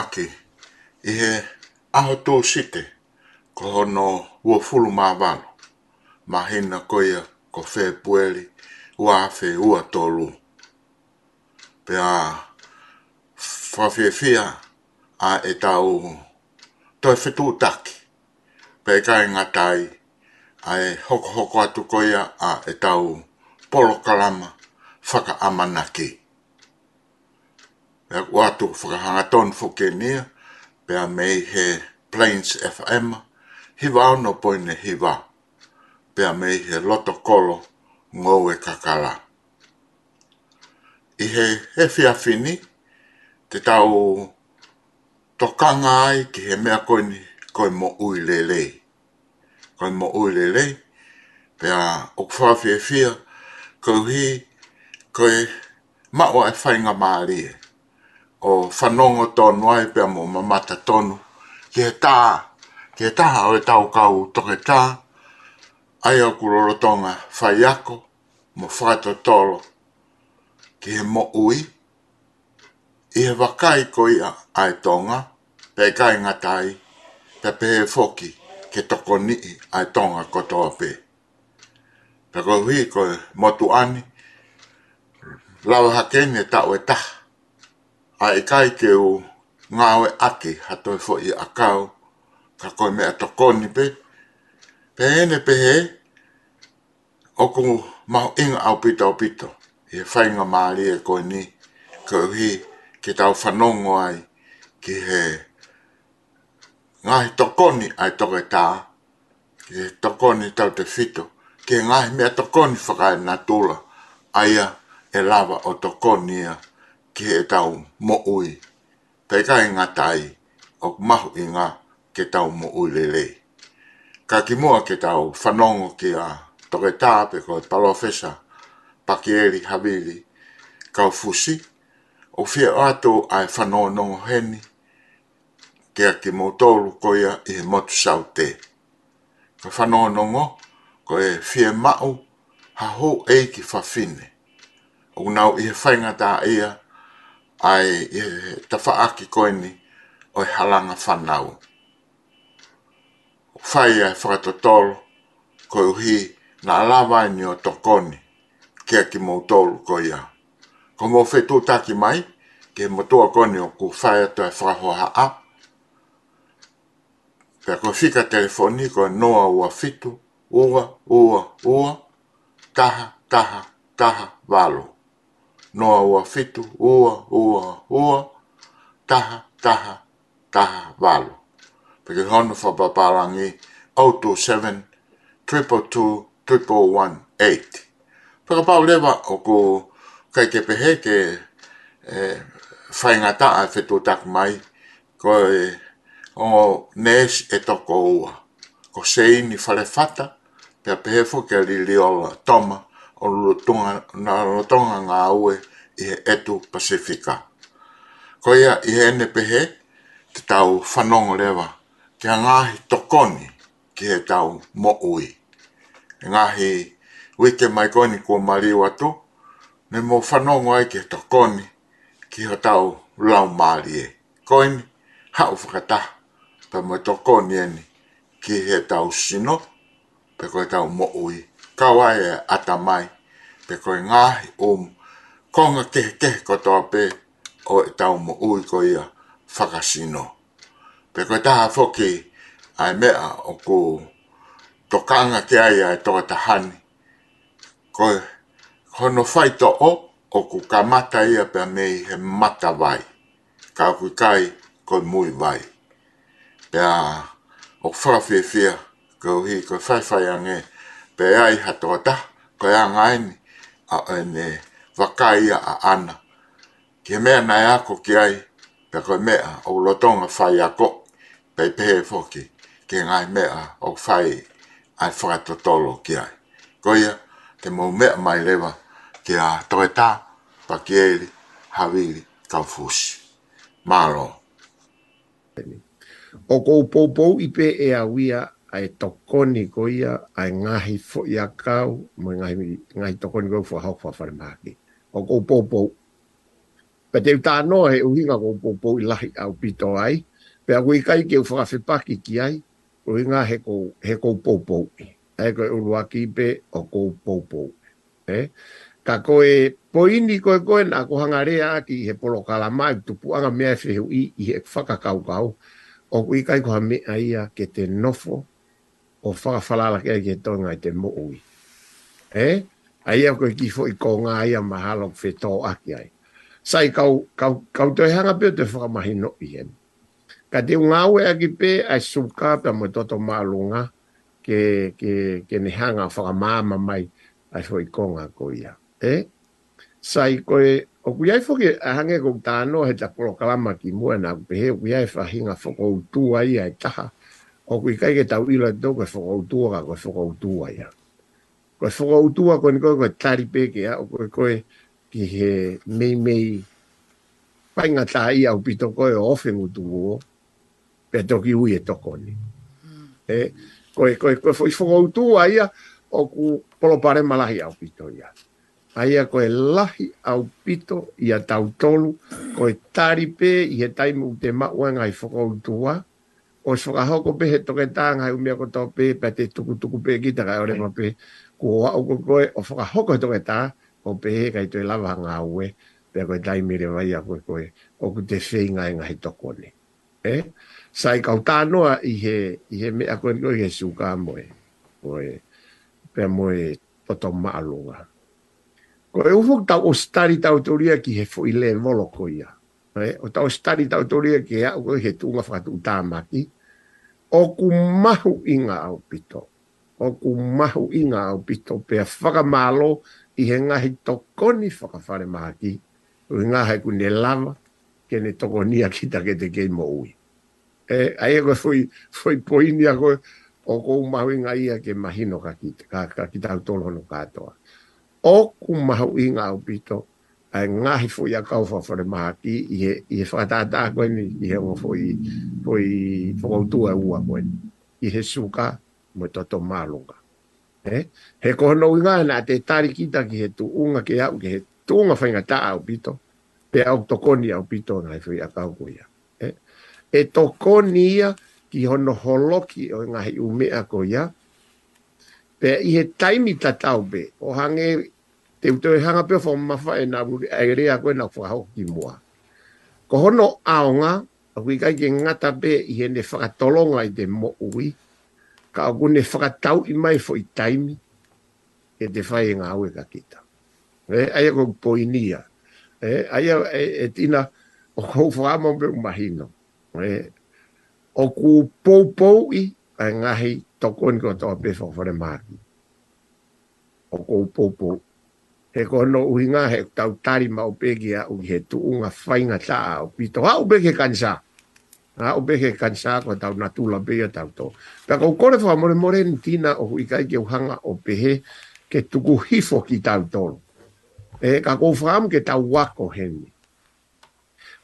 ake i he aho tō site ko hono ua fulu mā wano. Mā hina koia ko whē pueri ua awhē ua tōlu. Pea whawhiawhia a e tau toi whetū taki. Pea kai ngā tai a e hoko hoko atu koia a e tau polo kalama whaka amanaki. Pea pe ko atu whakahanga ton whuke nia, pe mei he Plains FM, hi wā no poine hi wā, pe mei he loto kolo ngou kakala. I he he fia fini, te tau tokanga ai ki he mea koini koi mo ui lelei. Koi mo ui lelei, pe a okwha fia fia, kou hi, koi mawa e whainga maa lia o whanongo tonu ai pe mō mamata tonu. Ke ta ke ta o e tau kau toke tā, ai o kuroro tonga faiako mo mō tolo. Ke mo ui, e vakai wakai koia ai tonga, pe kai nga tai pe pe foki, ke toko ni ai tonga kotoa pe. Pe kohui koe motu ani, lau hakeni o e taha, a e kai ke o ngāwe ake ha toi fo i akau ka koe mea tokoni pe. Pehene o oku mau inga au pito au pito, e whainga maari e koe ni, ka uhi ke tau whanongo ai ki he ngāhi tokoni ai toke tā, ki he tokoni tau te fito, ki he ngāhi mea tokoni whakai nā tūla, aia e lava o tokoni ai ki he e tau mo ui. Pei ka inga e tai, o mahu inga ke tau mo ui lele. Ka ki mua ke tau whanongo ki a toke tāpe ko palofesa, pakieri, habili, kau fusi, o fia ato ai whanongo nongo heni, ke a ki motoru koia i he motu sau te. Ka whanongo nongo, ko e fia mau, ha hou eiki whawhine. O nau i he whaingata ia, ai e, ta fa aki koini o e halanga whanau. Whai e whakatotolo ko uhi na alawai e ni o tokoni kia ki moutolo ko ia. Ko mo whetu taki mai ke motua koni o ku whai ato e whahoha a. Pea ko fika telefoni ko noa ua fitu, ua, ua, ua, taha, taha, taha, valo noa ua fitu oa, oa, ua taha taha taha valo peke hono fa paparangi o two seven triple two triple pau leva o ko kai te pehe ke e, a fitu tak mai ko e, o nes e toko ua ko sei ni fale fata pe pehe fo ke li li toma o rotonga, na rotonga ngā ue i he etu Pasifika. Ko ia i he ene pehe te tau whanongo lewa, kia ngāhi tokoni ki he tau moui. Ngāhi wike mai koni kua mariu atu, ne mō whanongo ai ki tokoni ki he tau lau mārie. Koini, hau whakata, pa mō tokoni ki he tau sino, pe ko koe tau moui kawai e ata mai. Pe koe ngahi o konga kehe kehe kotoa pe o e tau mo ui ko ia whakasino. Pe koe taha foki ai mea o ko tokanga te ai ai toa tahani. Koe hono whaito o o ku kamata ia pe mei he mata vai. Ka kui kai koe mui vai. Pea o whawhiawhia kou hi koe whaiwhai angea pe ai hatota ko ya ngai ni a ene vakai a ana ke me na ya ko ki ai pe ko me a o lotong fa ya ko pe pe foki ke ngai me a o fai ai fa to tolo ki ai ko ya ke mo me mai leva ke a toeta pa ki ai havili kafus malo o ko pou ipe e a wia ai tokoni ko ia ai ngahi fo ia kau mo ngahi ngahi tokoni ko fo hok fo fare maki o ko popo pe te ta no he u hinga ko popo i lai au pito ai pe a wi kai ke u fa fe paki ki ai o hinga he ko he ko popo ai ko u waki pe o ko popo eh ka ko e po indi ko ko na ko hangare a ki he polo kala mai tu pu anga me fe u i i he fa ka kau kau o kui kai koha me aia ke te nofo o whakawhalala kia ke tonga i te mo'ui. He? A ia koe ki fo i ko ngā ia mahalo kwe tō aki ai. Sai kau, kau, kau toi hanga pio te whakamahi no i hen. Ka te ngā ue aki pē, ai suka pia mo toto mālunga ke, ke, ke ne hanga whakamāma mai ai fo ko ngā ko ia. He? Sai koe, o kui ai fwke a hange kou tāno he ta polo kalama ki mua nā kupi he, kui ai whahinga whakoutua ia e taha o kui kai ke tau ilo tō koe whakautua ka koe whakautua ia. Koe whakautua koe ni koe koe tari peke o koe koe ki he mei mei painga tā ia upi tō koe o ofengu tū o, pe toki ui e tōko ni. E, koe koe koe koe whakautua ia, o ku polopare malahi au pito ia. Aia koe lahi au pito ia tau tolu, koe taripe i he taimu te mauanga i whakautua, o se whakahoko pe he toke tāng hai umia koto pe, pe te tuku tuku pe ki taka ore ma pe, ko wa o koe o whakahoko he toke tāng, o pe he kai toi lava ngā ue, pe koe tai mire vai a koe koe, o ku te whi ngai ngai toko ni. Eh? Sai no a i he, i he mea koe koe he suka moe, koe, pe moe toto maalunga. Koe ufuk tau o stari tau turia ki he fuile volo ya Eh? O tau stari tau turia ki he au koe he tunga whakatu o ku mahu i ngā au pito. O ku mahu i ngā au pito pe i he ngahi tokoni whakawhare maha ki. Ui ngahi ku ne lava ke ne tokoni a kita ke te kei mo ui. E, a ego fui, fui poini a koe o ku mahu i ngā ia ke mahino ka kita, ka, ka kita au tolono katoa. O ku mahu i ngā au ai ngahi fo ia kau fo fore mahaki i he, i fa ta ta ko ni i he fo i fo i fo o tu au a koe i he suka mo to to malunga he he ko no i na te tari ki ta ki he tu unga ke au ke he tu unga fa inga ta au pito pe au to ko ni au pito na fo ia kau ko ia he eh? e to ko ni ia ki ho no holoki o ngahi u me a ko ia pe i he taimi ta tau be o hange e uto e hanga pio fomo mafa e na wuri aere a koe na whaho ki mua. Ko hono aonga, a hui kai ke ngata pe i he ne whakatolonga i te mo ui, ka a kune whakatau i mai fo i taimi, e te whae ngā ue ka kita. E, aia ko poinia, e, aia e, e tina o kou whaama pe umahino. E, o ku pou pou i, a ngahi ko ni kotoa pe re maki. O kou pou pou he ko no u hinga he tau tari ma upegi a ugi he tu unga whainga ta a upito. Ha upegi kansa. Ha upegi kansa ko tau natula beya tau to. Pea kou kore wha more more tina o hui kai ke uhanga o pehe ke tuku hifo ki tau tolu. E ka kou wha ke tau wako heni.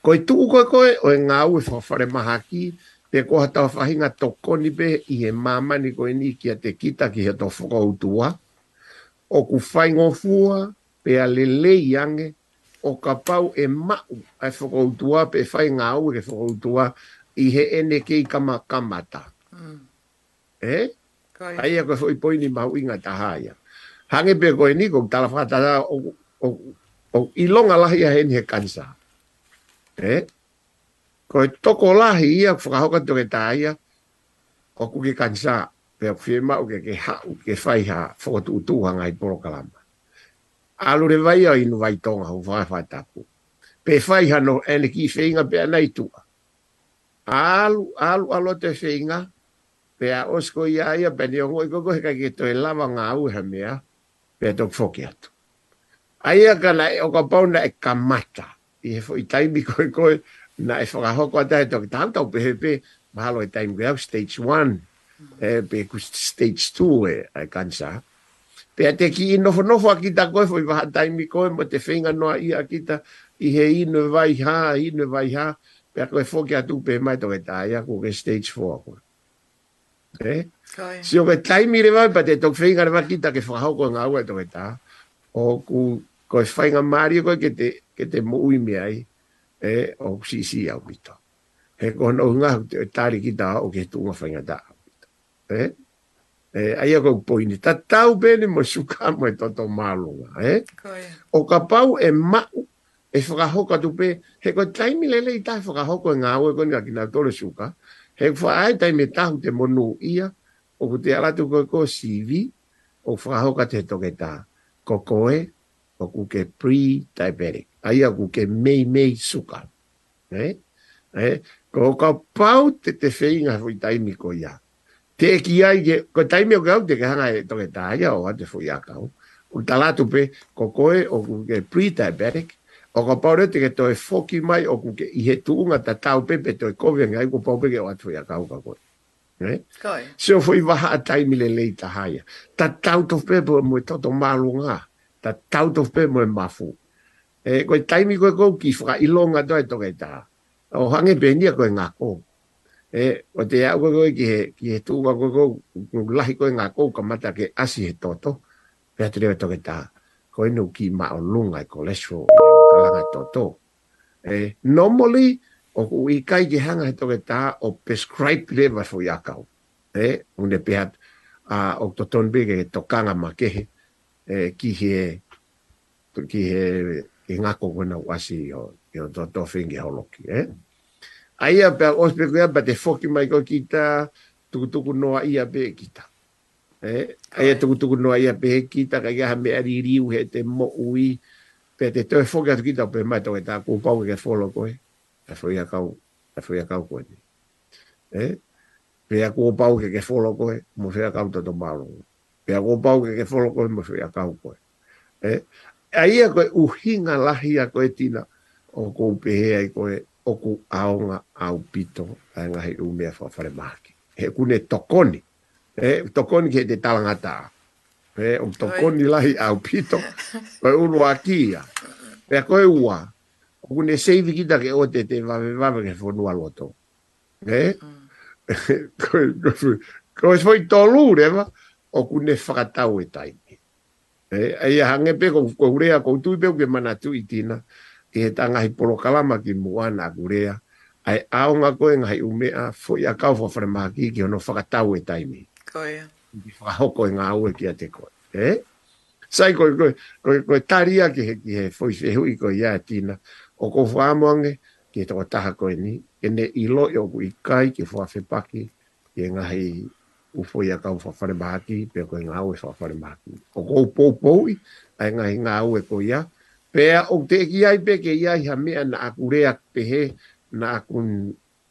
Ko i tuku koe koe o e ngā ue whawhare maha ki te koha tau whahinga tokoni be i he mamani koe ni ki a te kita ki he to whakautua o ku whaingo fua, pe a le ange o ka pau e mau a e whakoutua pe e whai ngā au e whakoutua i he ene ke i kama kamata. Mm. Eh? Kai. Ai a koe poini mau inga taha ia. Hange pe koe ni kong tala whakata o, o, o ilonga lahi a hen he kansa. Eh? Koe toko lahi ia whakahoka toke taha ia o kuke kansa pe a kufie mau ke ke hau ke whai ha whakotu utuhanga i porokalama alo le vai ai no vai tonga o vai fa tapu pe fai ha ene ki feinga pe nei tu alu alu alu te feinga pe a osko ia ia pe ni ngoi ko ko ka ki to e lava nga u ha mea pe to fokia tu ai a kana o ka pauna e mata i e fo i taimi ko ko na e fora ho ko ta to ta ta pe pe ma lo e taimi ko stage 1 e mm. pe ku stage 2 e, e kansa e pe te ki i nofo nofo a kita koe fo i waha taimi koe mo te whenga noa i a kita i he inu vai ha, inu vai ha pe a koe fōki atu pe mai toke tāia ko ke stage 4 koe eh? si o ke taimi rewa pa te tok whenga rewa kita ke whakau koe ngā ua toke tā o ku koe whenga maari koe ke te, ke te mui me ai eh? o si si au mito he kono ngā tāri kita o ke tunga whenga tā eh? Eh, ai a kou poini, ta tau bene mo suka mo e toto malunga, e? Eh? O ka pau e mau, e whakahoka tupe, he koe taimi lele i tai whakahoko e ngāo e koni a kina tole suka, he koe ai taimi e tahu te monu ia, o ku te alatu koe ko sivi, o whakahoka te toke tā, ko o ku pre-diabetic, ai a ke mei mei suka, eh? Eh? Ko ka pau te te whinga hui taimi koe iaa te ki ai ke ko tai me ga te ga e to ke ta ya o te fu ya ka o talatu pe ko ko e o ku ke pre diabetic o ko pa te ke to e foki mai o ku ke i he tu unga ta tau pe pe to e ko ve ngai ku pa pe ke o te fu ya ka o ka eh? ko ne koi so fu i wa a tai mi le le ta ha ya ta tau to pe bo mo to to ma lu nga ta tau to pe mo ma fu e eh, ko tai mi ko ko ki fra i longa do e to ke ta o hange pe ni ko ngako. ko e o te ako ko ki he ki he tu ko ko lahi ko nga ko ka mata ke asi he toto pe atre to ke ta ko no ki ma o lunga ko lesho ala nga toto e normally o ku i kai ki hanga he to ke o prescribe leva fo yaka e unde pe a o to ton be ke to kanga ma ke e ki he ki he ki na wasi yo yo to finge holoki eh? aia pe o pe kuia pe te foki mai ko kita tuku tuku noa ia pe kita eh? aia tuku tuku noa ia pe kita ka ia me ari riu he te mo ui pe te te foki atu kita pe mai toke ta ku pau ke folo ko e a foi a kau a foi a kau ko e eh? pe a ku pau ke ke folo ko e mo fe a kau ta to malo pe a ku pau ke ke folo ko mo fe a kau ko e eh? aia ko uhinga lahia ko e o ko pe e ko e oku aonga au pito ai nga hei umea fa fare maki he kune tokoni e tokoni ke te talangata e o tokoni lai au pito pa uru akia e ko e ua kune seivi kita ke ote te vave vave ke fonua loto e ko e foi lure rewa o kune whakatau e taimi e a hangepe ko kurea ko utuipe ke manatu itina i he tangahi polo kalama ki muana kurea, ai aonga koe ngai umea, fo a kaufa whare maha ki ki hono whakatau e taimi. Koe. Ki whakahoko e ngā ue ki a te koe. Eh? Sai koe, koe, koe, koe taria ki he, ki he, fwoi se hui koe ia tina, o koe whaamuange, ki he toko taha koe ni, e ne ilo i oku i kai ki whaafepaki, ki he ngahi ufo i a kau whaafare maha ki, pe koe ngā ue whaafare maha ki. O koe pou pou i, ai nga ngā ue koe ia, Pea o te ki ai peke i ai ha mea na aku rea pehe, na aku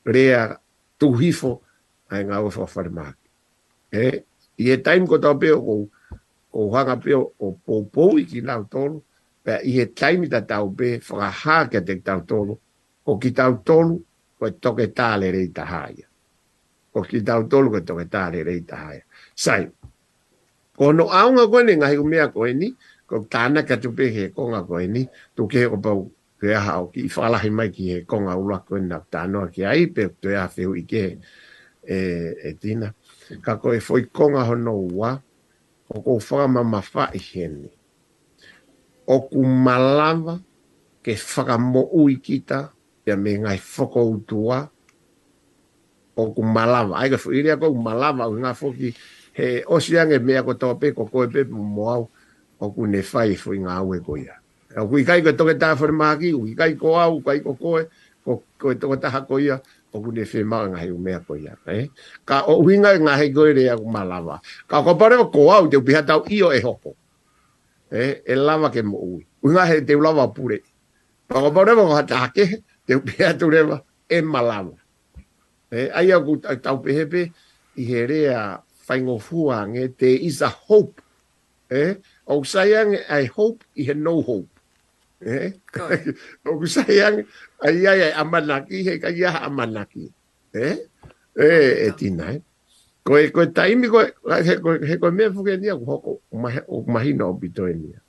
rea tuhifo, ai ngā ufa wharemāke. E, i e taim ko tau peo ko, ko peo o poupou i ki nau tolu, pea i e taim i ta tau pe, whakaha ke te tau tolu, ko ki tau tolu, ko e toke tāle rei ta haia. Ko ki tau tolu, ko e toke tāle rei ta haia. Sai, ko no aunga kwenye ngahi kumea koe ni, ko tana ka tupe he konga ko ni, tu ke o pau ke aha o ki whalahi mai ki he konga ula ko e na tānoa ki ai pe tu e awhiu i ke e, e tina. Ka ko e foi konga hono ua, o ko whaka mama whai he ni. O ku malama ke whaka mo ui kita, ya me ngai whoko utua, o ku ai ko whu iria ko u malama, o ngā o si ange mea ko tau pe ko koe pe mo Mo au o ku ne fai fo inga aue ko ia. O ku kai ko toke taha fore maha ki, kai ikai ko au, kai koko koe, ko koe toke ha ko ia, o ku ne fai maa ngahe umea ko ia. Eh? Ka o uinga ngahe ko ere a kumalawa. Ka kopare parewa ko au, te upiha tau io e hoko. Eh? E lava ke mo ui. Uinga he te ulawa pure. Ka ko kopare ko hata hake, te upiha turewa e malawa. Eh? Ai a ku tau pehepe, i herea whaingofua nge te is a hope. Eh? o sayang i hope he he no hope eh o sayang ai ai amanaki he ka ya amanaki eh eh e tina eh? ko ko taimi ko he ko me fuke dia ko ko ma o ma hino bito en dia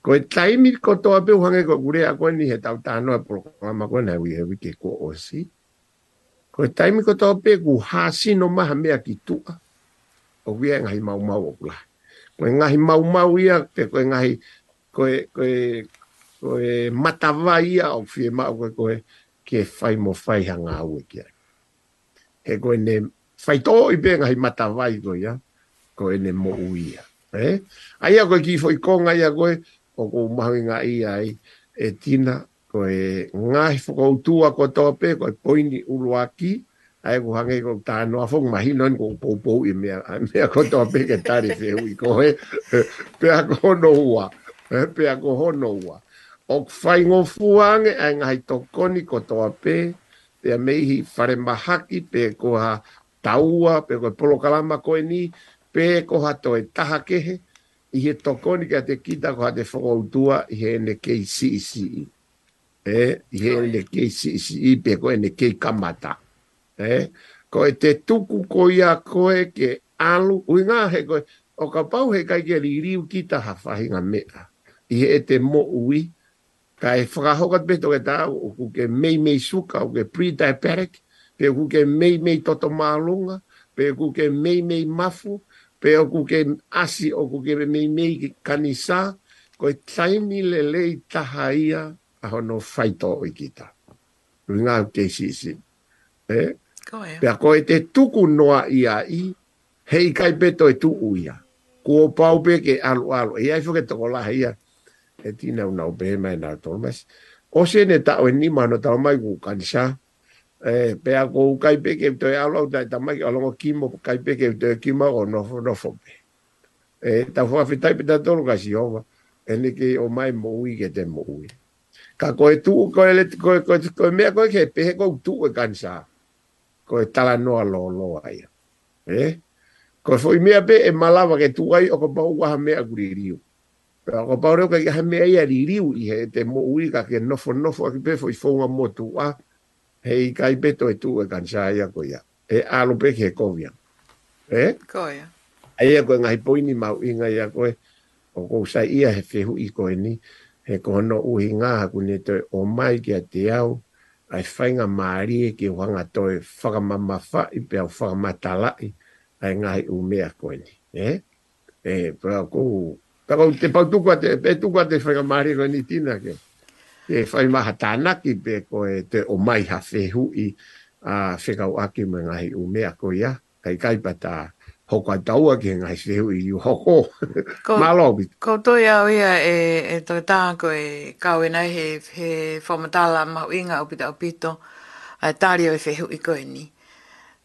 ko taimi ko to ape han ko gure ako ni he ta ta no programa ko na wi he ke ko osi. si ko taimi ko to pe, ku ha no ma me aki tu o wi en ai mau mau o koe ngahi mau mau ia, pe koe ngahi koe, koe, koe matawa ia au fie mau koe koe ke whai mo whai hanga au e kia. He koe ne whai tō i pe ngahi matawa i koe ia, koe ne mo uia. Eh? Aia koe ki fwoi konga ia koe, o koe mahu inga ia ai, e tina koe ngahi whakautua koe tō pe, koe poini uruaki, ki, ai ko hange ko ta no a fok mahi non ko po po i me a me a ko to a peke tari se hui ko he pe a ko hono ua pe a ko hono ua o kwhai ngon fuange a ngai to koni ko to a pe pe me hi whare mahaki pe ko ha taua pe ko polo kalama ko ni pe ko ha to e taha kehe i he to koni ka te kita ko ha te whakoutua i he ne kei si i si i e i ne kei si si pe ko e ne kei kamata eh? ko e te tuku ko ia koe ke alu, ui ngā he koe, o ka pau he kai ke ririu ki ta hawhahinga mea, i e te mo ui, ka e whakahoka te peto ke tā, o ku ke mei mei suka, o ke pre-diabetic, pe o ku ke mei mei toto mālunga, pe o ku ke mei mei mafu, pe o ku ke asi, o ku ke mei mei kanisa, ko e taimi le lei taha ia, a hono whaito o i ki ta. Ui ngā kei si si. Eh? Pea ko e te tuku noa ia i, hei kai peto e tuu ia. Kuo pau pe ke alu alu. Ia i fuke toko laha ia. E tina unau pehe mai nara tolmas. O se ne tau e nima no tau mai ku kansa. Eh, pea ko u kai peke to e alu alu ta mai alongo kimo kai peke to e kima o nofo nofo pe. E tau fua fitai pita tolu kasi hova. E ni ke o mai mo ui ke te mo ui. Ka koe tuu koe le koe koe koe mea koe ke pehe koe tuu e kansaa ko e tala noa lo lo ai. E? Ko foi me be e malava ke tu ai o ko pau wa me a guririu. Pero ko pau reo ke ha me ai a ririu i he te mo ui ke no fo no fo ki pe foi un mo tu a he i kai beto e tu e kansa ai a ko ia. E alo pe ke kovia. E? Ko ia. Ai a ko ngai poini mau inga ia ko e o ko sa ia he fehu i ko e ni he ko no uinga ngā ha te o mai ki te au ai whainga Māori e ki wanga toi whakamama wha i pe au whakamata lai ai ngai u mea koe ni. E, e prao kō, te pau tukua te, pe tukua te whainga Māori koe ni tina ke. E whai maha tāna ki pe koe te o mai ha whehu i a whekau aki me ngai u mea koe ia, kai kaipa hoko atau a kia ngai sehu i yu hoko. Malo bi. Ko toi au ia e, e toi tāngko e kau nai he, he whamatala mahu inga o pita o pito a e tāri o e whehu i koe ni.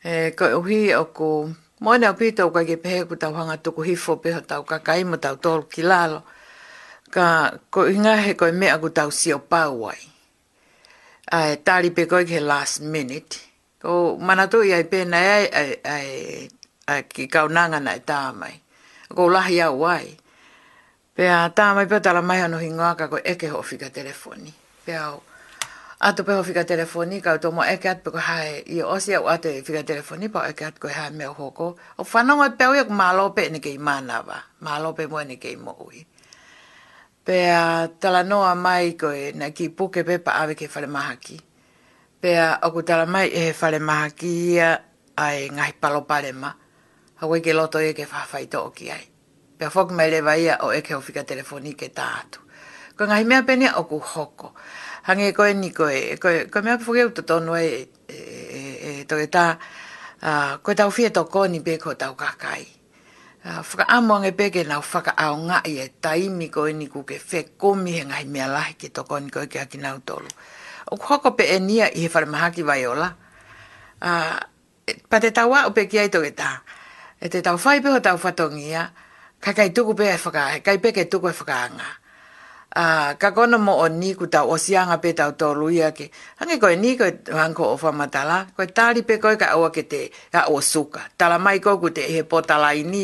E, ko uhi o ko moina o pito o kai ke pehe ku tau hanga tuku hifo peho tau kakai ma tau tolu ki lalo. Ka ko inga he koe mea ku tau si o pauai. A e tāri pe koi ke last minute. Ko manatu i ai pēnei ai, ai ki kaunanga na e tāmai. Ko lahi au ai. Pea tāmai pia tala mai anu hingoaka ko eke ho fika telefoni. Pea au. Ato pe ho fika telefoni ka utomo eke atpe ko hae i osi au ate fika telefoni pa eke atpe ko hae mea hoko. O whanonga peo iak mālope ni kei mana wa. Mālope mo ni kei mo ui. Pea tala noa mai koe na ki puke pe pa awe ke whare mahaki. Pea oku tala mai e whare mahaki ia ai ngai palo palema. ma hawa ke loto e ke whawhai to o ki ai. Pea whok mai lewa ia o e ke o whika telefoni ke tātu. Ko ngai mea pene o ku hoko. Hange koe ni koe, Ko koe mea pwke uta tonu e, e, e, e toke tā, uh, koe tau fia toko ni pe ko tau kakai. Uh, whaka amuange peke nau whaka ao ngai e taimi koe ni ku ke whe komi he ngai mea lahi ke toko ni koe ke aki nau tolu. O ku hoko pe e nia i he whare mahaki vai ola. Uh, tau a upe ki ai toke tā e te tau whai peho tau whatongi ia, ka kai tuku pe e whakaa, kai peke tuku e whakaanga. Uh, ka kono mo o ni ku tau osianga pe tau tolu ia ke, hangi koe ni koe hanko o whamatala, koe tari pe koe ka aua ke te ka o suka. Tala mai koe ku te ehe potala i ni,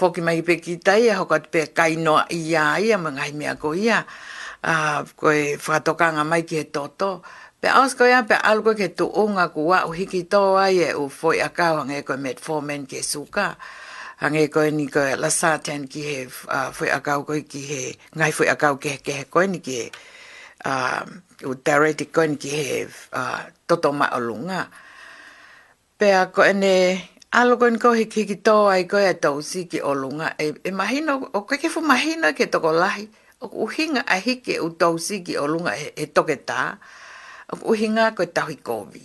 whoki mai pe ki tai e hoka pe kainoa ia ia, mga himea ko ia, uh, koe whatokanga mai ki he toto. Pe asko ya pe algo ke tu unga ku wa u hiki toa ye u foi akau hange ko met formen ke suka. Hange ko ni ko la sa ten ki he uh, foi akau ko ki he ngai foi akau ke ke ko ni ki um uh, u ko ni ki he uh, toto ma olunga. Pe a ko ene algo ni ko hiki ki toa ko ya tau si ki olunga. E, e mahino, o ke ke fu imagino ke toko lahi. O uhinga ahike u tau si ki olunga e, e toketaa uhinga ko tahi kovi.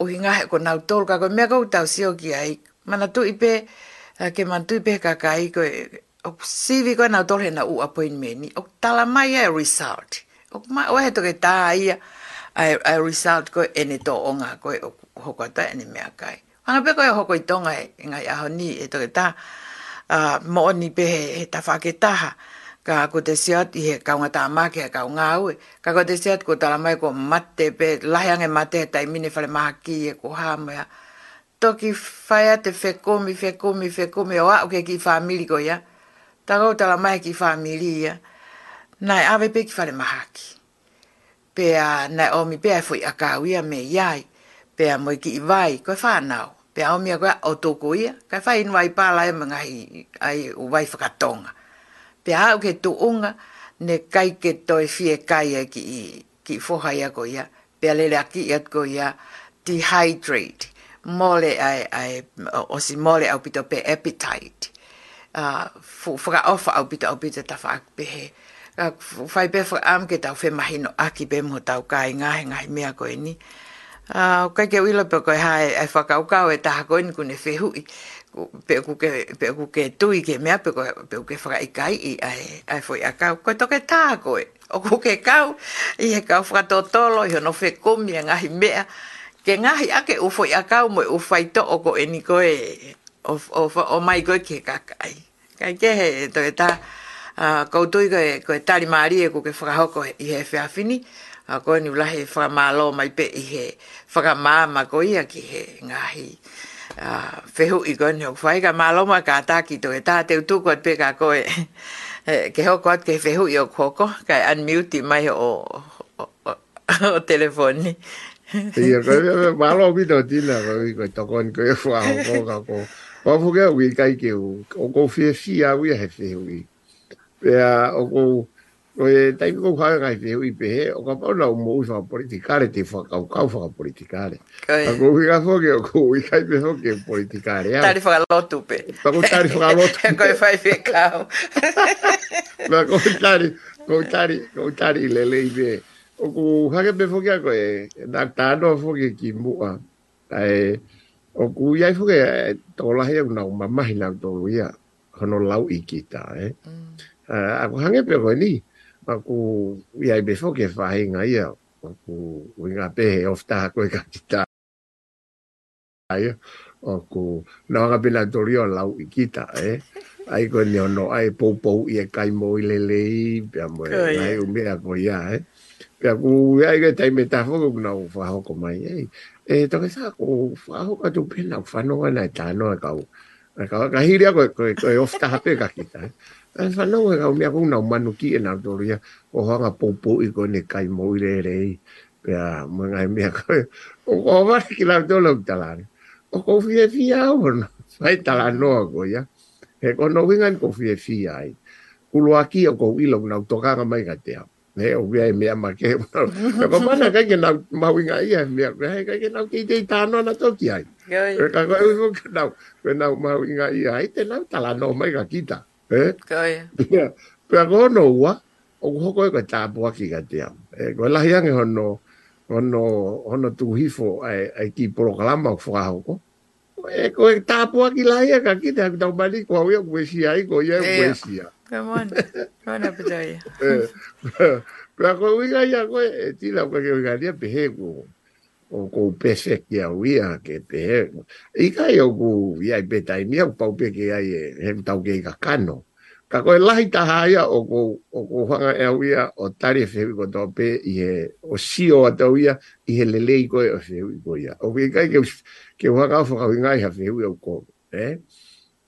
Uhinga ko nau ka ko mea kou tau sio ki ai. Mana tu ipe, eh, ke man tu ipe ka kai ko ok sivi ko nau tolhe na u appointment ni. Ok tala mai ai result. Ok ma o he toke tā ia ai, ai result ko ene tō o ngā koe ok hoko ata ene mea kai. Hanga pe koe hoko itonga tonga e, e ngai aho ni e toke tā. Uh, mo ni pe he, he ta whake taha. Uh, ka ko te siat i he kaunga tā māke a kaunga aue. Ka ko te siat ko tala mai ko mate pe lahiange mate he tai mine whare maha ki e ko hāmea. Toki whaia te whekomi, whekomi, whekomi o ake ki whamili ko ia. Ta kau tala mai ki whamili ia. Nai awe pe ki whare maha ki. Pea nai omi pea e fui akau ia me iai. Pea moi ki i vai, koe whanau. Pea omi a koe o tōko ia. Kai whai inu ai pāla e mga hi, ai vai whakatonga te hau ke tuunga ne kai ke toi fie kai ki, ki fohai a ko ia, pe alele a ki at ko ia, dehydrate, mole ai, ai, o si mole au pito pe appetite, uh, fuka ofa au pito au pito ta faak pehe, uh, fai pe fuka ke tau fe aki pe mo tau kai ngahe ngahe mea ko e ni, Ah, o kai ke uila pe koe hae, ai whakau kau e taha koe ni kune i Pe ku ke tui ke mea pe koe, pe ku ke whakaikai i ai, ai fwoi a kau. Koe toke taha koe, o ku ke kau, i he kau whakatotolo, i hono whekumi a ngahi mea. Ke ngahi ake u fwoi a kau mo u whaito o koe ni koe, o, o, o mai koe ke kakai. Kai ke he toke taha, uh, koutui koe, koe tari maari e ku ke whakahoko i he whea fini a koe ni ulahe whakamalo mai pe i he whakamama ko ia ki he ngahi uh, whehu i koe ni hokwhai ka malo mai ka ataki to e tā te utukot pe ka koe e, ke hoko at ke whehu i o koko ka unmute mai o, o, o, o telefoni Ia koe me malo mi no tina koe i koe tokon koe whaoko ka koe Wafu kea ui kai ke u, o kou fia fia ui a he whehu i. Pea, o kou, o e tai ko ha ga te u ipe o ka pau na o mo fa e politikare te fa ka ka fa politikare ka ko ga fo ke o ko i ka te fo ke politikare ta ri fa lo tu pe ta ko ta ri fa lo tu ko fa i fe ka ma ko ta ri ko ta ri ko ta ri le le ipe o ko ha ke pe fo ke ko e na ta no fo ke ki mu a e o ku ya fo ke to la he una ma ma hi na to lu ya ko no lau i ki ta e eh. mm. ah, a ko hange pe ko ni aku ia be foke fainga ia aku winga pe ofta ko ka kita ai aku na ga bila dorio la ikita e eh? ai ko ni ono ai pou e pou ia kai mo ile le pe mo ai u me ako ia e eh? pe aku ia ga tai meta foko na fa ho ko mai e to ka sa ko fa ho ka tu pe na fa no na ta no ka ka ka hiri ako ko ko ofta hape ka kita e fa no ga mi ako na manu ki e na to ria o hanga popo i ko ne kai mo ire re pe a mo ngai mi ako o ko va ki la to lo ta la o ko fi e fi a o no fa ta la no ko ya e ko no vinga ko fi e fi ai ku lo aki o ko i lo na to ga ga mai ga te a ne o via e me ama ke ka ko mana ka ke na ma wi nga ia me ka ka ke na ki dei ta no na to ki ai e ka ko u e ko na ko na ma wi nga ia ai te na ta la no mai ka kita e ka pe ko no wa o ko ko ka ta bo ki ka te am e ko la hian e hono hono hono tu hifo ai ai ki programa ko fra ko e ko ta bo ki la ia ka kita ta bali ko ia ko ia ko ia Come on. Come on, Abadaya. Pea koe uiga ia koe, e tila koe ke uiga lia pehe ko, o ko pese ki a uia ke pehe. Ika ia ku ia i petai mia, ku pau peke ai e hem tau ke ika kano. Ka koe lahi taha ia o ko, o ko whanga e uia o tari e whewi ko tau pe i he, o sio a tau ia i he lelei koe o whewi ko ia. O ke kai ke, ke uanga o whakawingai ha whewi o ko. Eh?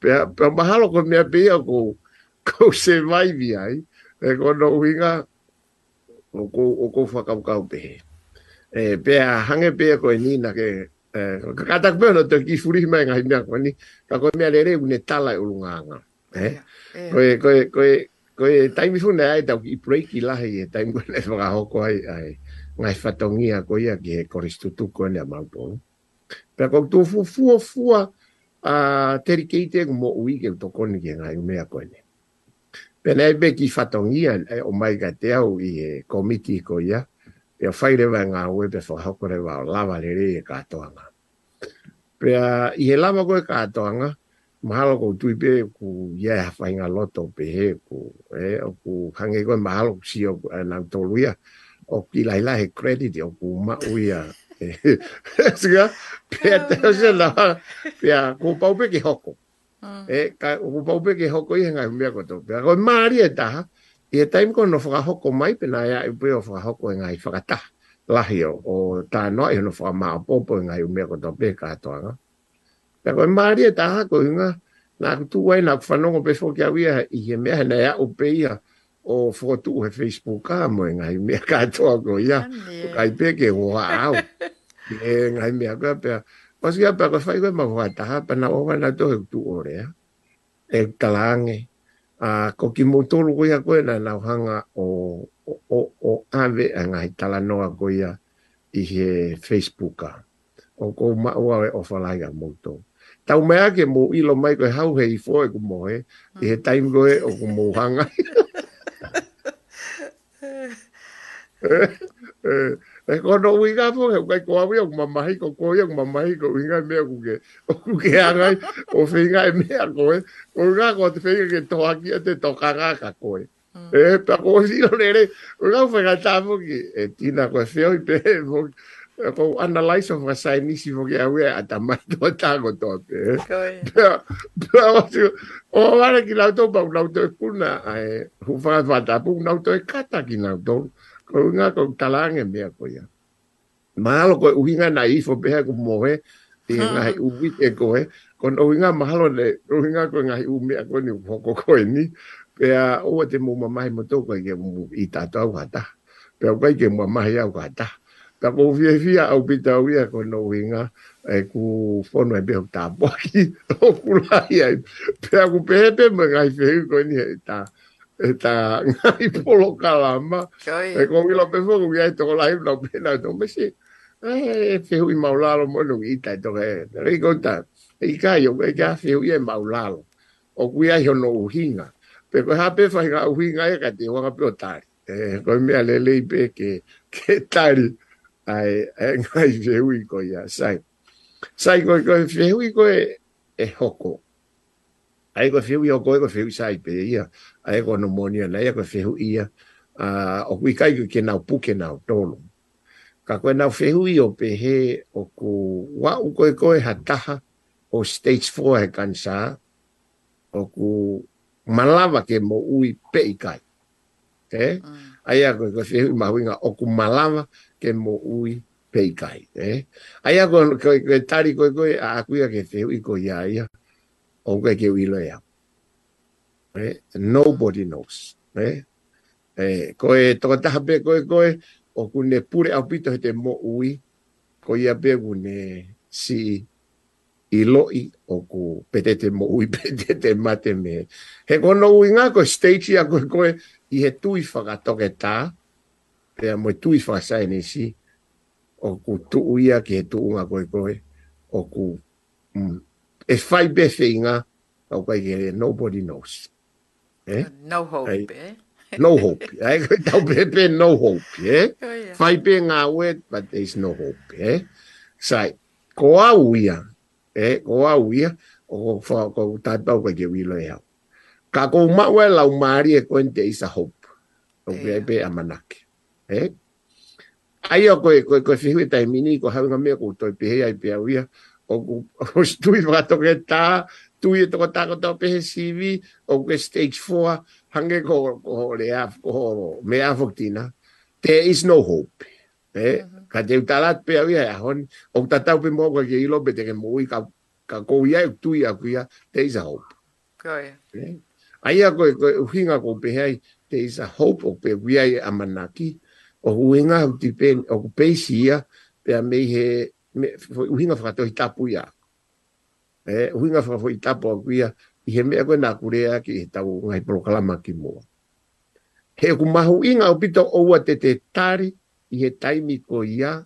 Pea, pea mahalo ko mea pe ia ko, ko se vai vi ai e ko no winga o ko o ko fa ka ka pe e pe a hange pe ko ni na ke ka ka tak pe no te ki furi mai ngai na ko ni ka ko me alere une tala o lunga nga e eh? ko e ko e ko e ko e tai mi fun ai ta ki break i la hei e tai mo le fa ho ko ai ai ngai fa tongia ko ia ki ko ristutu ko ne mau po pe ko tu fu fu fu a terikeite mo wi ke to ko ni ngai me a ko ni Pena e beki whatongia e o mai ga te au i e komiti ko ia, e o whairewa ngā webe wha hokore wa o lava le re e kātoanga. Pea i he lava koe kātoanga, mahalo kou tui pe ku ia e hawhainga loto pe he, ku, e, o ku hange koe mahalo kusi o e, nang tolu o ki lai lai he credit o ku ma uia. E, pea oh, te o se la, pea ku pau pe ki hoko e ka o pau pe ke hoko i hanga mea ko to pe ko mari e ta i e taim ko no fra hoko mai pe na ya i pe o fra hoko e ngai fra ta la o ta no e no fra ma po po ngai e mea ko to pe ka to nga pe ko mari e ko nga na tu wai na fra no pe fo ke avia i e mea na ya o pe ia o fotu e facebook a mo ai mea ka to ko ya ka i pe ke wow e ngai mea ko pe Wasi ya pa kwa fa'i ma kwa taha pa na owa na to tu ore ya. E talange. A koki mo tolu kwa ya kwa na na hanga o o o ave a ngai tala noa kwa ya i he Facebook a. O ko ma ua e ofalai ya mo to. Tau mea ke mo ilo mai kwa hau he i fo e kumo he. I he taim kwa e o kumo hanga. Eh, eh, kono uinga mo e kai ko awe o mama hi ko ko yo mama hi ko uinga me ku ke ku ke ara o finga me ko e o ga ko te finga ke to aki mm. eh, eh, te to kaga ka ko e e pa ko si lo le le o ga fue ga ta tamo ki e ti na ko se o pe mo ko analyze of a sai ni si fo ke a ta ma to ta ko to pe o vale ki la to ba la to e kuna e eh, hu fa fa ta pu na to e kata ki na to ko nga ko talange me ko ya malo ko u hinga na ifo pe ko mo e nga u bi ko e ko u malo le u ko nga u me ko ni poko ko ni pe a o te mo mama mai mo to ko ye mu i ta to ga pe ko ke mo mama ya ga ta ta ko vie fi a u bi u ya ko no hinga e ku fono e be ta bo ki o ku la ya pe ku pe pe mo ga fi ko ni ta eta ngai polo kalama e ko ngilo pefo ku ya to la ibna pena to mesi e, e fe u maulalo mo lu ita to e ri conta e kayo e ka fe u ye maulalo o ku ya yo no uhinga pe ko ha pefa ga uhinga e ka te wa pe otari e ko me ale le ipe ke ke tari ai e ngai fe u ko ya sai sai ko ko fe u ko e hoko Aiko fiu yoko, aiko fiu saipe, ia. Yeah ai ko no monia nei ko fehu ia o ku kai ke na puke na tolo ka ko na fehu i o pe he o ku wa u ko koe e hataha o stage 4 he kansa o ku malava ke mo ui pe i kai ke mm. ai ko ko fehu ma winga o ku malava ke mo ui pe i kai e ai ko ko tari ko ko a ku ia ke fehu i ko ia ia o ku ke wi lo ia eh? nobody knows eh eh ko e to ta be ko ko o ku ne pure au pito te mo ui ko ia be ku ne si i loi o ku petete mo ui petete mate me he ko no ui nga ko stage ia ko ko i he tui faka toke ta pe a mo tui faka sai ne si o ku tu uia ki he tu nga ko ko o ku mm, e fai befe inga au kai nobody knows No hope, eh? No oh, hope. Ai, tau no hope, eh? Fai pe ngā ue, but there's no hope, eh? Sai, ko au eh? Ko au o ko whao, ko tai pau kai ke wilo e Ka ko umaua e lau maari e koen te isa hope. O kia pe amanake, eh? Ai o koe, koe, koe whihui tai mini, ko hawinga mea, ko toi pehe ai pe au o ko stui whakatoke tā, tu e to ta ko to pe CV o ke stage 4 hange ko ko le af ko me af tina there is no hope pe eh? mm-hmm. ka te talat pe avia ya hon o ta ta pe mo ke ilo pe te mo ka ka ko ya e tu ya ku ya there is a hope ko ya eh? ai ya ko ko ko pe hai there is a hope o pe wi ai e amanaki o uinga o tipe o pe sia pe me he me huinga fra to ta pu ya eh huinga fa fo itapo kuia i he mea koe nā kurea ki he tau ngai proklama ki mua. He ku mahu inga o pito oua te te tari i he taimi ko ia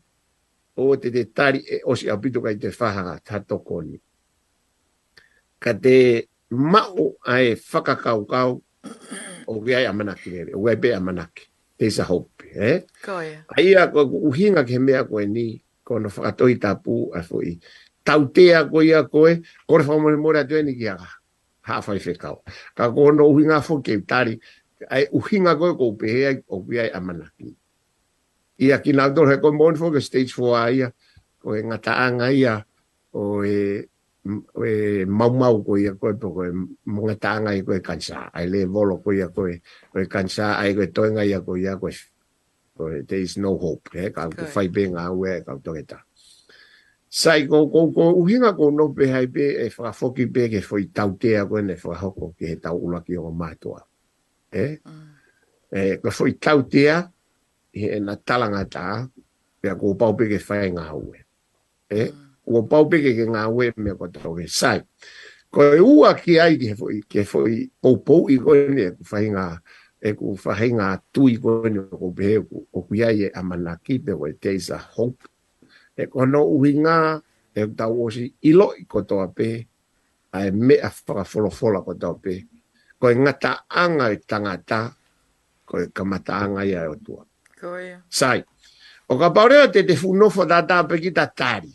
o te te tari e osi au pito kai te whaha tatokoni. Ka te mao ai e whakakaukau o wei e amanaki rere, o wei be e amanaki. Teisa hope, eh? Koia. Aia, uhinga ke mea koe ni, kono whakatoi tapu a fo tautea ko ia koe, kore wha mwere mwere atu ki aga. Hafa i whekau. Ka kono uhinga fo ke utari, ai uhinga koe ko upehea i o kuiai amanaki. Ia ki nātoro he koe mwere fo ke stage 4 a ia, ko e ngata anga ia, o e e mau mau ko ia koe toko e monga tanga i koe kansa ai le volo ko ia koe koe kansa ai koe toenga ia koe ia koe there is no hope he kau te whaibenga au e kau toketa sai go go ko uhinga ko no pe hai pe e fra foki pe ke foi tautea go ne fra hoko ke ta ula ki o matoa eh e ko foi tautea e na e talanga ta pe ko pau pe ke fai nga eh mm. ko pau pe ke nga ue me ko to ke sai ko e ua ki ai ke foi ke foi pou pou i ko ne fai nga e ku fai nga tu i go ne e ko pe ko ku ai e amanaki pe ko teisa hope e kono uinga e tau o ilo i kotoa pe a e me a whakafolofola kotoa pe ko e ngata anga i tangata ko e kamata anga i ae otua sai o ka paurea te te funofo da ta pe ki ta tari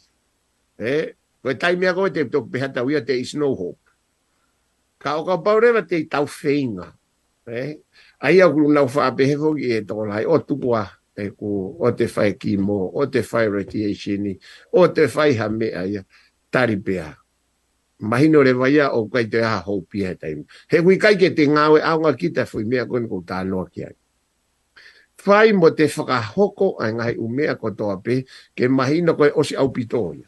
eh? ko e tai mea koe te tok peha tau ia te is no hope ka o ka paurea te tau feinga e eh? a ia kuru nau whaapehefo ki e tokolai o tukua e ko o te whai kimo, o te whai reti e shini, o te whai ha mea ia, tari pea. Mahino re vai o kai te ha hou pia e taimu. He hui kai ke te ngāwe aunga ki te fui mea koni ko tā noa ki ai. Whai mo te whakahoko a ngai umea ko toa pe, ke mahino koe osi au pito ia.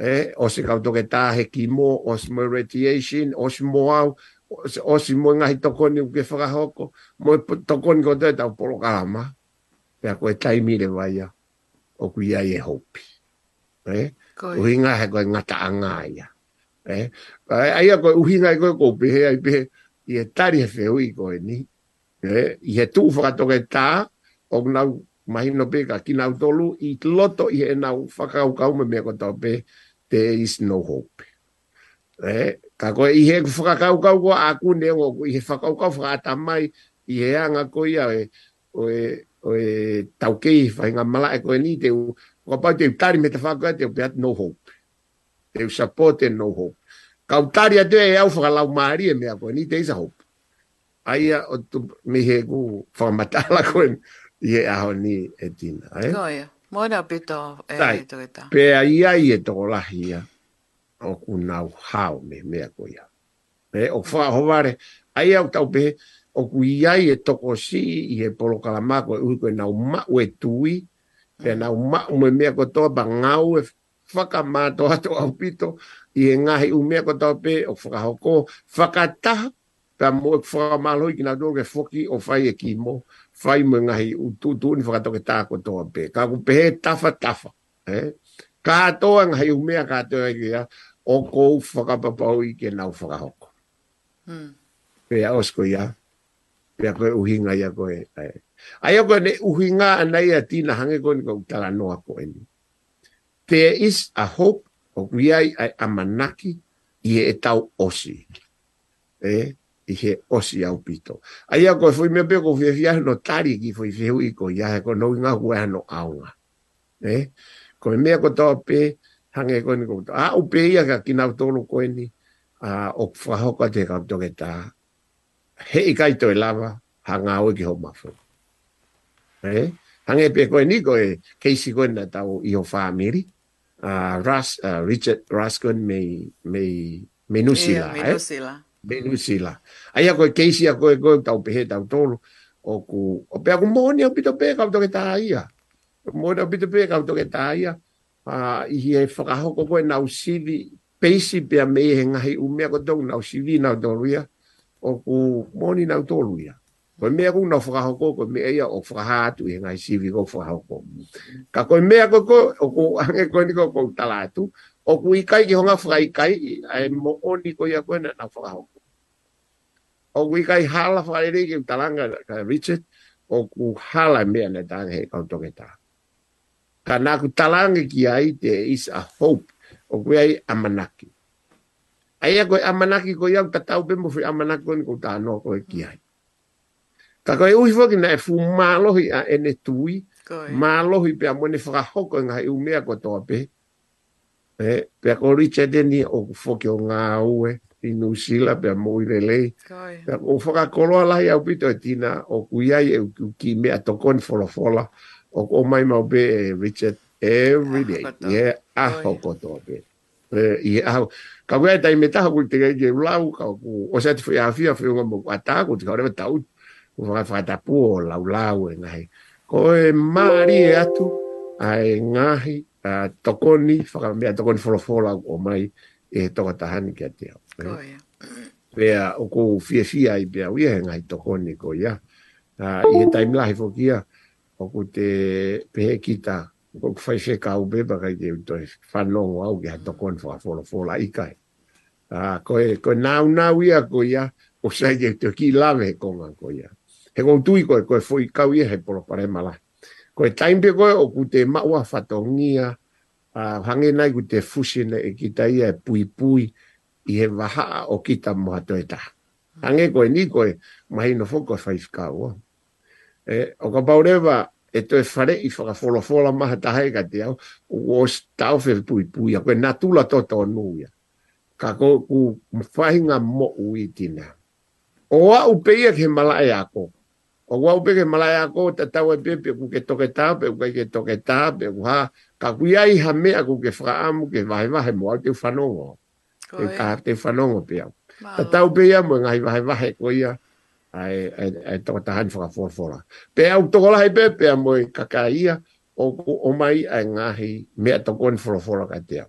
E, osi kauto toke tāhe ki mō, osi mo retiation, osi mō au, osi, mo ngahi tokoni uke whakahoko, mo tokoni ko tētau polo karama pe a e eh? koe taimi le waia o ku iai e hopi. Eh? Uhinga he koe ngata anga ia. Eh? Aia koe uhinga e koe kopi he ai pehe i e tari he feo koe ni. Eh? I he tū whakatoke tā o nau mahino pe ka ki nau tolu i loto i he nau whakau kaume mea kotau pe there is no hope. Eh? Ka koe i he whakau kau koe a kune o i he whakau kau whakata mai i he anga koe ia e o e tau kei whai ngā mala e koe ni te u wapau te utari me te whakoe te upeat no hope te u support e no hope ka utari atu e au whakalau maari e mea koe ni te isa hope aia o tu mi he ku whakamatala koe i e aho ni e tina eh? koe Mōna pito e Tai, tukita. Pea ia i e toko lahi ia o kunau hao me mea koe ia. E, o whaahovare, ai au taupe, o kui ai e toko si i he polo kalamako e uiko e nau mau e tui, e nau mau me mea kotoa ba ngau e whakamato ato au pito i he ngahi u mea kotoa pe o whakahoko, whakataha pa mo e whakamalo i kina tō ke whoki o whai e kimo, whai mo ngahi u tūtū ni whakatoke tā kotoa pe, ka kupe he tafa tafa, eh? ka toa ngahi u mea katoa i kia, o kou whakapapau i ke nau whakahoko. Hmm. Pea osko ia. Yeah pe ko uhinga ya ko e ai ko ne uhinga anai ya ti hange ko ni ko tala no ko e there is a hope o wi ai a manaki i e tau osi e i he osi au pito ai ko foi me pe ko fi fi no tari ki foi fi u ko ya ko no inga ko ya no aunga e ko me ko to pe hange ko ni ko a u pe ka ki na to ni a o fa ho ka te ka he i kaito e lava, ha ngā oe ki ho mawhu. Eh? Hange pe koe ni koe, keisi koe na tau i ho whāmiri. Uh, Ras, uh, Richard Raskin me, me, me Nusila. Yeah, me eh? Nusila. Eh? Me Nusila. Aia koe keisi a koe koe tau pehe tau tolu. O ku, o pe aku mōni au pito pe kau toke tā ia. Mōni au pito pe kau toke tā ia. Uh, ah, I he whakahoko koe nausili, peisi pia mei he ngahi umea kotou nausili nau toru ia. Yeah o ku moni na tolu ya ko me ku na fra ho ko me ya o fra e ngai si ko fra ho ka ko me ko ko o ku ange ko ni ko ko tala tu o ku i kai ki honga fra i kai e mo oni ko ya ko na na fra o ku i hala fra le ki talanga ka richard o ku hala me na tan he ka to ta ka na ku ki aite is a hope o ku ai amanaki ai ko amanaki ko yang tatau pe mo fi amanaki ko ta no ko ki ai ka ko u fo ki na e fu malo hi a ene tui malo hi pe amone fra ho ko nga u me ko to pe e pe ko ri che de ni o fo ki nga u e i nu sila pe mo i le lei o fo ka ko la ya u pito tina o ku ya e u ki me a to kon fo lo fo la o ko mai mo be e richard every day yeah a ho ko to pe e i ka wea tai me taha kuri te kei ke ulau, ka ku osa te whi a whi unga mo kua tāko, te kaurewa tau, ku whaka whaata pua lau lau e ngahi. Ko e maari e atu, a e ngahi, a tokoni, whaka mea tokoni wholofola o mai, e he toka tahani kia te hau. Koe, Pea o kou fie fia i pia ui e ngai toko ko ia. Uh, I he taimlahi fokia o kou te pehe kita ko fai fe ka be ba ka ke to fa long wa ke to kon fo fo lo fo la i kai a ko e ko na una wi a ko ya o sa ye to ki la ve ko ko ya he ko tu i ko ko fo i ka wi he por pare mala ko e taim pe ko o ku te maua wa a hange nai ku te fushi e ki ta ia e pui pui i he waha o ki ta moha to e ta hange ko e ni ko e mahi no fo ko fai fika ua e o ka e toe whare i whakawholawhola maha tahe ka te au, o stau whewe pui pui a koe nā tūla tō tō Ka ko ku whahinga mo o tina. O wā upeia ke malai ako. O wā upeia ke malai ako ta tau e pepe ku ke toke tā, pe ku ke toke tā, pe ku ha. Ka ku iai ha mea ku ke whaamu ke vahe he mo au te whanongo. Koe. Ka te whanongo pe au. Ta tau pe ia mo e ngai vahe vahe ko ia ai ai to ta han fora fora fora pe au to la hai pe pe mo kakaia o o mai ai nga hi me to kon fora fora ka te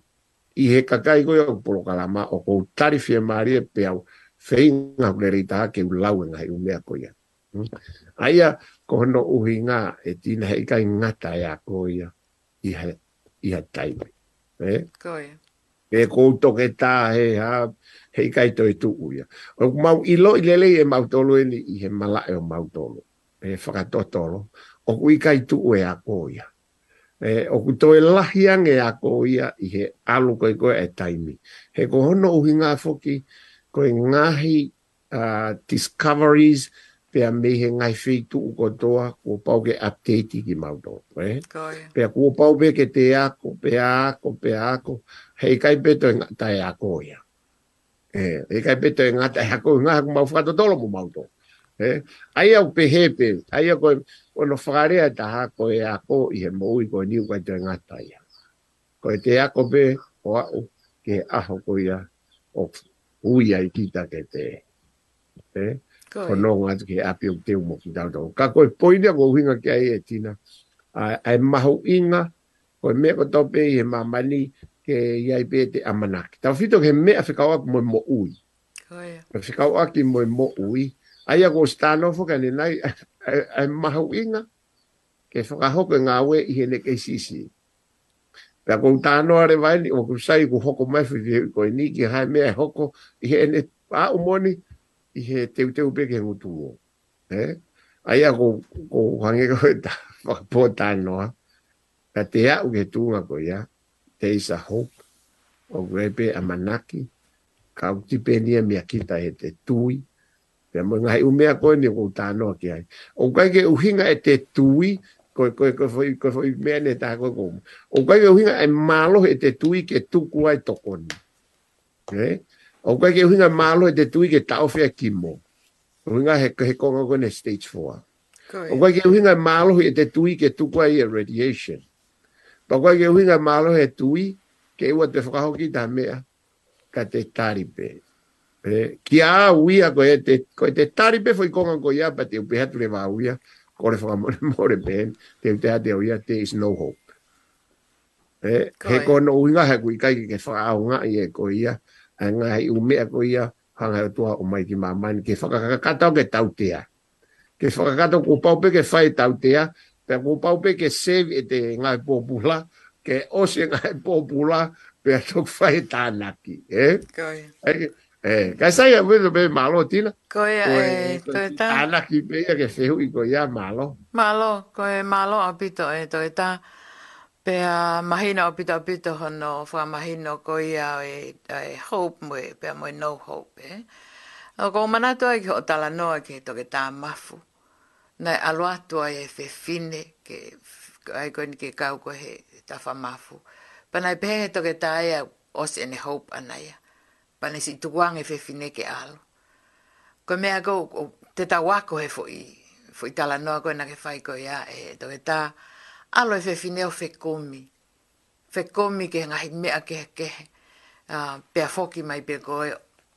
i he kakai ko yo polo kala ma o ko tari fie mari pe au feinga glerita ke u lau nga hi me ko ya ai ya ko no u hi nga e tin he kai nga ta ya ko ya i he i eh? e ha tai eh ko ya e ko to ke ta he ha he kai toi tuu ia. O mau ilo i lele e mau tolo e ni i he malae o mau tolo. E whakato tolo. O kui kai tuu e a ia. o ku toi lahi ange a koia i he alu koe koe e taimi. He ko hono uhi ngā whoki koe ngahi uh, discoveries pia me he ngai whi tuu kotoa ko pau ke apteiti ki mau tolo. Eh? Koe. Pia ko pau ke te ako, pia ako, pia ako. Hei kai peto e ngatai a koia. Eh, e kai peto e ngata, e hako ngā hako mawhakato tolo mo mauto. Eh, ai au pe hepe, ai au ono whakarea ta hako e ako i he mōi koe niu kai te ngata ia. Koe te ako pe, o au, ke aho koe ia, o uia i kita ke te. Eh, ko no nga ke api o te umo ki tau tau. Ka koe poinia ko uhinga ke ai e tina. Ai mahu inga, koe mea ko tope i he mamani, ke iai pe te amanaki. Tau fito ke mea whikau aki moe mo ui. Oh, yeah. aki moe mo ui. Ai ako stano fuka ni nai, ai maha uinga. Ke whakahoko ngā ue i hene ke sisi. Pea kou tano are vai ni, o kusai ku hoko mai fi vi koe ni, ki hai mea hoko i hene pā umoni, i he teu teu peke ngutu o. Eh? Ai ako kou hangi koe ta, whakapō tanoa. Pea te au ke tūnga koe ya. Yeah there is a hope o grebe a manaki ka utipenia mea kita e te tui te mo ngai u mea koe ni kou tano ki ai o kai ke uhinga e te tui koe koe koe foi koe foi mea ne tā koe o kai ke uhinga e malo e te tui ke tuku ai tokoni okay? o kai ke uhinga malo e te tui ke taofia kimo uhinga he, he konga koe ne stage 4 o kai ke uhinga e malo e te tui ke tuku ai e radiation pa kwa ke uhinga malo he tui, ke iwa te whakaho ki ta mea, ka te taripe. Eh, ki a uia ko e te, ko e te taripe fwoi konga ko ia, pa te upe hatu le wa uia, ko le whakamore more pen, te upe hatu le uia, te is no hope. Eh, he ko no uinga he kui kai ke whakaho nga i e ko ia, a ngā hei umea ko ia, hanga o tua o mai ki mamani, ke whakakakatao ke tautea. Ke whakakatao ko paupe ke whai tautea, pe ko pau pe ke save e te nga popula ke o se nga popula pe to fa ta na ki e? e e ka sa ya we be malo tina ko e to ta ana ki pe ke se u ko ya malo malo ko e malo apito e to ta pe a mahina apito apito hono fa mahino ko ya e e hope mo pe mo no hope e o ko mana to ai ko tala no ke to ke ta mafu nei aloa tua e fe fine ke ai koni ke kau ko he ta fa mafu pa nei be to ke tai os in hope anaya pa nei si tu e fe fine ke al ko me ago te ta wa ko he fo i fo i tala no ko na ke fai ko ia e to ke ta alo e fe fine o fe komi fe komi ke ngai me a ke ke a ah, pe foki mai pe ko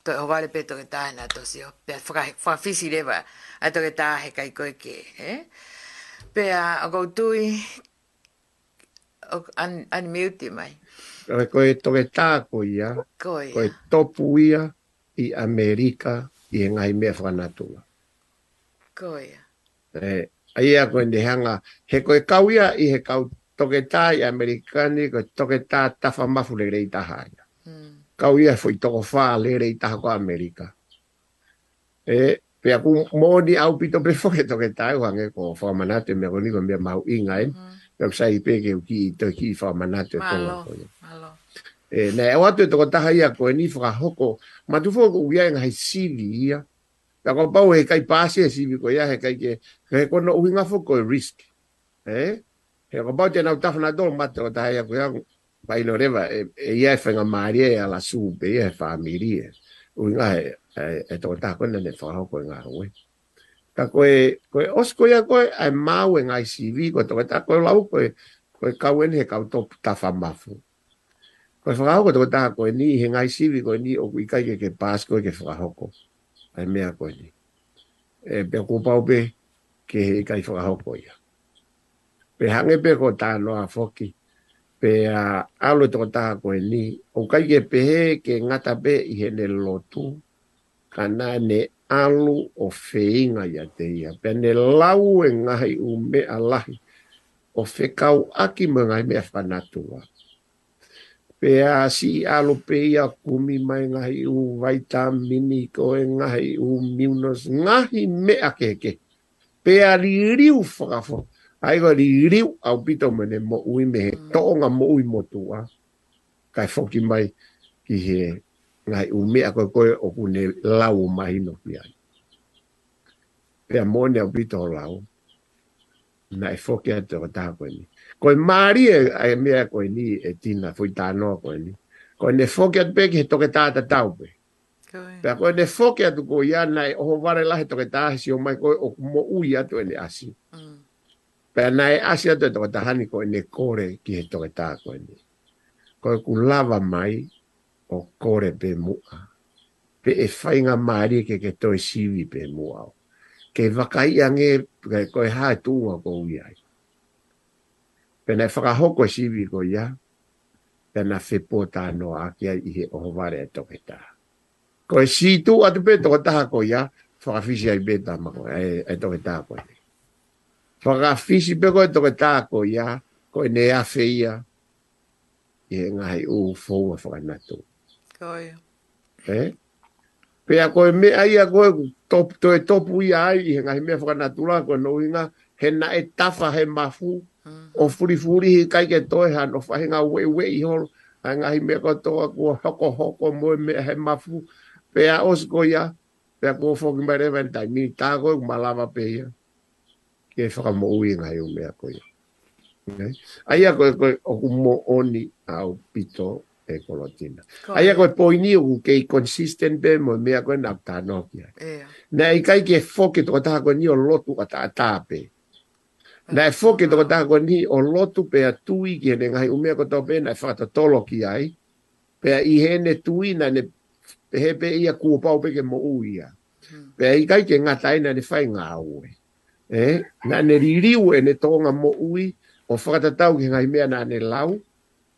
to ho vale peto ke tae na to sio pe fra fisi leva a to ke tae kai ko ke eh pe a go tui an an mute mai ke ko to ke ta ko ia ko i america i ngai me fra na ko ia eh ai a ko ndi hanga he ko kau ia i he kau to ke tae americani ko to ke tae mafu le greita haia kau ia foi toko fa lere i tahako Amerika. E, pe aku modi au pito pe foke toke tai wang e ko fa manate me goni kon bia mau inga e. Pe aku sai pe ke uki i to ki fa manate o tonga ko ia. E, ne, e watu e toko taha ia ko e ni fuka hoko, ma tu fuko uia inga e hai sili ia. Pe aku pau he kai pasi e sili ko ia he kai ke, he kono uhinga foko e risk. E, he aku pau tena utafana tolo mate ko taha ia ko ia vai lo reva e, e ia e fenga maria e ala su e familie u nga e e to ta ko nene fa ko nga ro ta ko e os ko ia ko ai mau en ai si vi ko to ta ko la u ko e e ka wen he ka to ta mafu ko e fa ko to ta ni he ngai si vi ni o ku ka ke ke pas ko e ke fa ho ai mea ko ni e pe ku pa ke he ka i fa ho ko ia pe hange pe ko ta no a foki pe a alo to ta ko e ni o ka ye pe ke ngata pe i he le lotu kana ne alu o feinga ya te ia pe ne lau e ngai u me alahi o fe kau aki mga me fanatua pe a si alu pe ia kumi mai ngai u vaita mini ko e ngai u miunos ngai me a ke pe a riri u ai ko ri ri au pito mene mo ui me mm. to nga mo ui mo tu kai foki mai ki he ngai u me koe ko o ku ne la u mai no pia pe mo ne au pito la u na e foki a to ta ko ni ko mari e ai me ko ni e tina foi ta no ni ko ne foki at pe ki to ke ta ta ta u pe pe ko ne foki at ko ya na o vare lahe toke ke si o mai ko o mo ui a to e asi mm. Pea nai asi atu e toka tahani ko ene kore ki he toka tā ko ene. Ko e ku lava mai o kore pe mua. Pe e whainga maari ke ke toi siwi pe mua o. Ke waka i ange ko e hae tūnga ko ui ai. Pea nai whakahoko siwi ko ia. Pea nai whepo tā no akia i he ohovare e toka tā. Ko e si tū atu pe toka tā ko ia. Whakawhisi ai pe tā mako e, e toka tā ko ene whakawhisi pe koe toke tāko ia, koe ne awhi ia, i he ngahi u fōu a whakanatu. Koe. He? Eh? Pe a koe me a ia koe, top, toe topu ia ai, i he ngahi mea whakanatu la, koe nou inga, he na e tafa he mafu, mm. o furifuri hi kai ke toe han, o whahinga wei wei holo, a ngahi mea koe toa kua hoko hoko moe mea he mafu, pe a osko ia, pe a koe whakimare vantai, ni tāko e kumalama pe ia. Mm ke fa mo u nga yo me ako yo okay ai ako ko o mo oni au pito e kolotina ai ako po ni u ke consistent be mo me ako na ta no ya na ai kai ke foke to ta ko ni o lotu ka ta na fo ke to ta ko ni o lotu pe atu i ke nga yo me ako to pe na fa ta tolo ki ai pe i he ne tu i na ne he pe ia ku pa o pe ke mo u ia hmm. pe i kai ke ngata ina ne fa nga e eh? na ne ririu e ne tonga mo ui o fata tau ki ngai mea na ne lau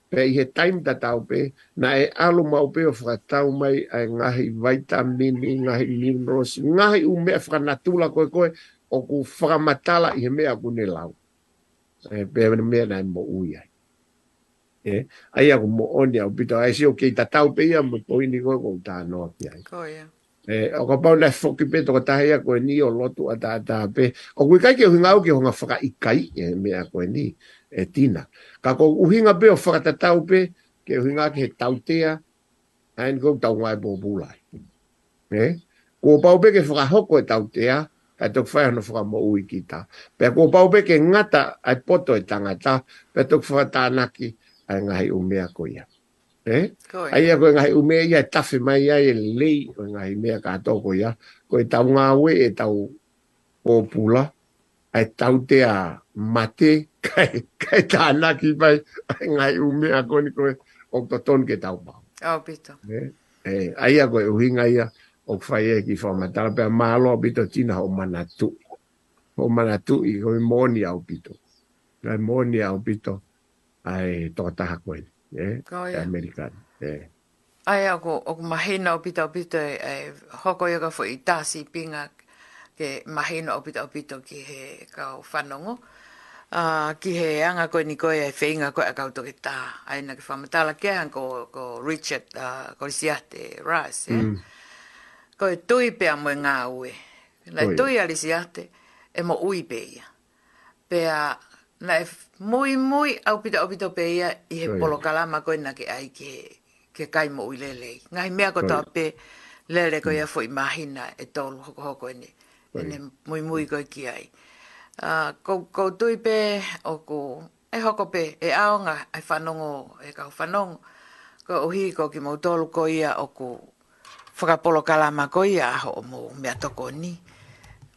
pe i he time ta tau pe na e alu mau pe o fata tau mai a e ngahi vitamini ngahi minerals ngahi u mea fata natula koe koe o ku fata i he mea ku ne lau e pe me mea na e mo ui ai e ai aku mo onia o pito ai si o ki ta tau pe ia mo poini koe ko ta no ki ai ko ia Eh, o ka pau lefo ki pe toka tahe a koe ni o lotu a ta ta pe o kui kai ke uhinga ke ki honga whaka i kai e eh, me a koe ni e tina ka ko uhinga pe o whaka tatau pe ke uhinga ke he tautea and go tau ngai bō bulai e eh, kua pau pe ke whaka hoko e tautea e tuk whai hana whaka mo ui ki ta pe kua pau pe ke ngata ai poto e tangata pe tuk whaka tānaki ai ngahi umea koe ia Eh? ai ko ngai u me ia e tafe mai ia e le ko ngai me ka to ko ia ko ta un awe e ta u popula ai ta u te a mate kai kai ta na ki mai ngai u me a ko ni ko o to ton ke ta u ba o pito Eh? e ai ko u hinga ia o fai e ki fo ma ta pe ma lo pito tina o manatu o manatu i ko moni au pito ngai moni au pito ai to ta ko ni eh, oh, yeah. Eh. Ai, ako, ako mahina o pita o pita, eh, hoko yoga fo i tasi pinga ke mahina o pita o pita ki he kau whanongo. Ah ki he anga koe ni ko e feinga ko a kauto ke Ai na ke whamatala ke hang ko, ko Richard uh, ah, Korisiate Ross. Eh? Ko mm. Koe tui pe amo e ngā ue. Lai tui e mo ui pe ia. Pea na e mui mui au pita au pita pe ia i he polo kalama koe na ke ai ke, ke kai mo ui lelei. Ngai mea ko tau pe lele koe mm. ia fwoi mahina e tolu hoko hoko ene, ene mui mui koe ki ai. Uh, ah, ko, ko pe o ko e hoko pe e aonga e whanongo e kau whanongo. Ko uhi ko ki mou tolu koe ia o ko whakapolo kalama koe ia aho o mou mea toko ni.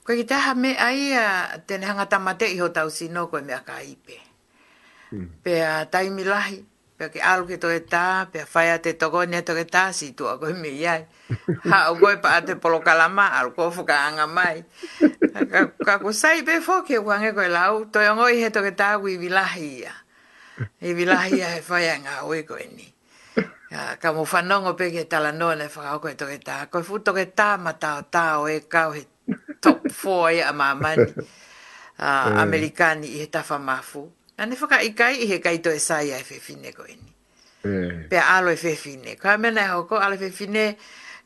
Ko ki taha me ai a tene hanga tamate iho tau sino koe mea ka ipe. Mm. Pea taimi lahi, pea ke alu ke toke tā, pea whaia te toko nea toke tā, si tua koe me iai. Ha o koe pa te polo kalama, alu koe fuka anga mai. Ka, ka sai pe fo ke wange koe lau, toi ongoi he toke tā ku iwi lahi ia. Iwi lahi ia he whaia ngā oe koe ni. Ka, ka whanongo pe ke tala noa ne whakao koe toke tā. Koe fu toke tā matao tā o e kau he top four ia ma mani. Uh, eh. Amerikani i he tafa mafu. Ane whaka i kai i he kai to e saia e whewhine ko ini. Eh. Pea alo e whewhine. Kwa mena e hoko, alo e whewhine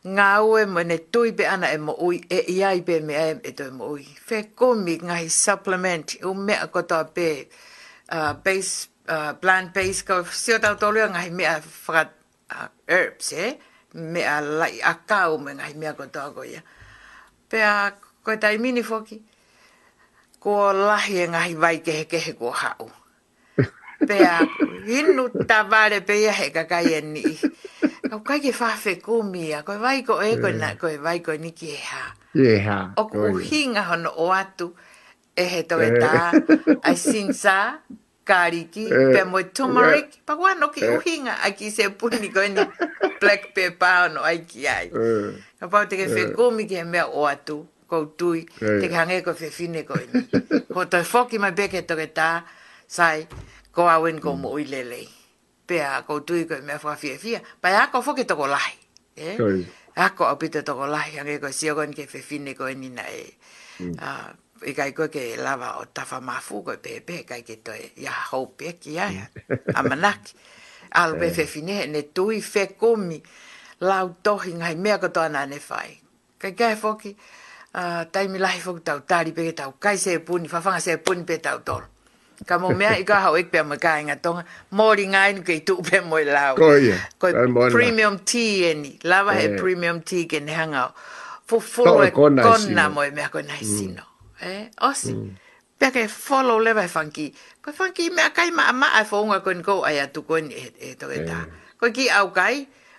ngā ue mo ne tui pe ana e mo ui e ia i pe me e to mo ui. Whe kumi ngahi supplement i e u mea kotoa pe uh, base, uh, bland base ko si o tau tolua ngahi mea whaka herbs e. Eh? Mea lai a kau me ngahi mea kotoa ko ia. Pea koe tai mini foki, ko lahi e ngahi vai kehe kehe ko hau. Pea, hinu ta vare pea he kakai e ni. Kau kai ke whawhe kumia, koe vai ko e koe na, eh. koe vai koe ni ki e ha. ha. O ku hinga hono o atu, e he toe eh. tā, ai sinsa, kariki, eh. pe moe tumarik, pa wano ki uhinga, ai ki se puni koe ni black pepper no ai ki ai. Kau pau te ke whekumi ki he mea o atu ko tui te hange ko fe fine ko ini ko te foki mai beke to ke ta sai ko awen ko mm. mo i lele pe a ko tui ko me fa fie fie pa a ko foki to ko lai e a ko apite to ko lai hange ko sio ko ke fe fine ko ini na e mm. a i kai ko ke lava o tafa mafu ko pe pe kai ke to ya ho pe ki ai a manak al be fe fine ne tui fe komi lau tohi ngai mea ko to ana ne fai kai kai foki ke a uh, taimi lahi fok tau tari pe tau kai se e puni fa fanga se e puni pe tau tol ka mo mea i ka hau ek pe ma ka inga tonga mori ngai nuke i tu pe mo i lau ko ia ko i premium tea eni lava he eh. premium tea ken hanga fu fulu e, e kona mo i mea ko nai mm. sino eh osi mm. pe ke follow leva e fanki ko fanki mea kai ma ama a fo unga kon ko aya tu kon e to e ta eh. ko ki au kai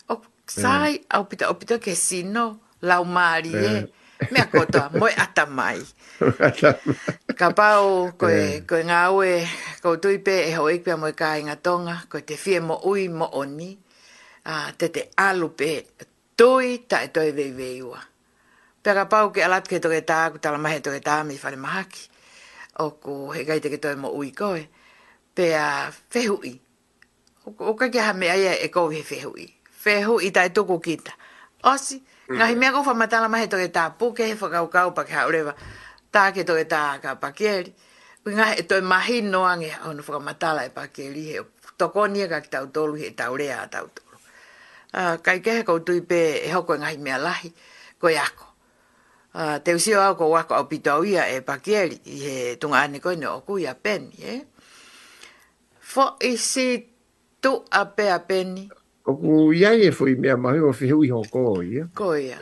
o sai eh. au pita au pita ke sino lau maari eh mea kotoa, moe ata mai. ka pau, koe, eh. koe ngā ue, kou tui pē e hoi pia moe kā inga tonga, koe te fie mo ui mo oni, uh, te te alu pē, tui ta e toi vei vei ua. Pea ka pau ke alat ke toke tā, ku tala mahe toke tā, mi whare mahaki, o ku he gai ke toi mo ui koe, pea fehui. O, o kakeha mea ia e kou he fehui. Fehui ta e toko kita. Osi, Mm. Nga hi mea kou wha matala mahe toke tā puke, wha kau kau pa ke haurewa, tā ke toke tā ka pakeri. Nga e toi mahi noange haunu wha matala e pakeri he tokoni e kak tau tolu he tau rea a tau tolu. Uh, kai kehe kou tui pe e hoko e ngahi mea lahi, ko e ako. te usio au ko wako au pito au ia e pakeri, he tunga ane koe ne oku ia peni, eh? Fo i tu ape pe a peni, Ko ku iai e fui mea mahi o fehu i hoko o ia. Ko ia.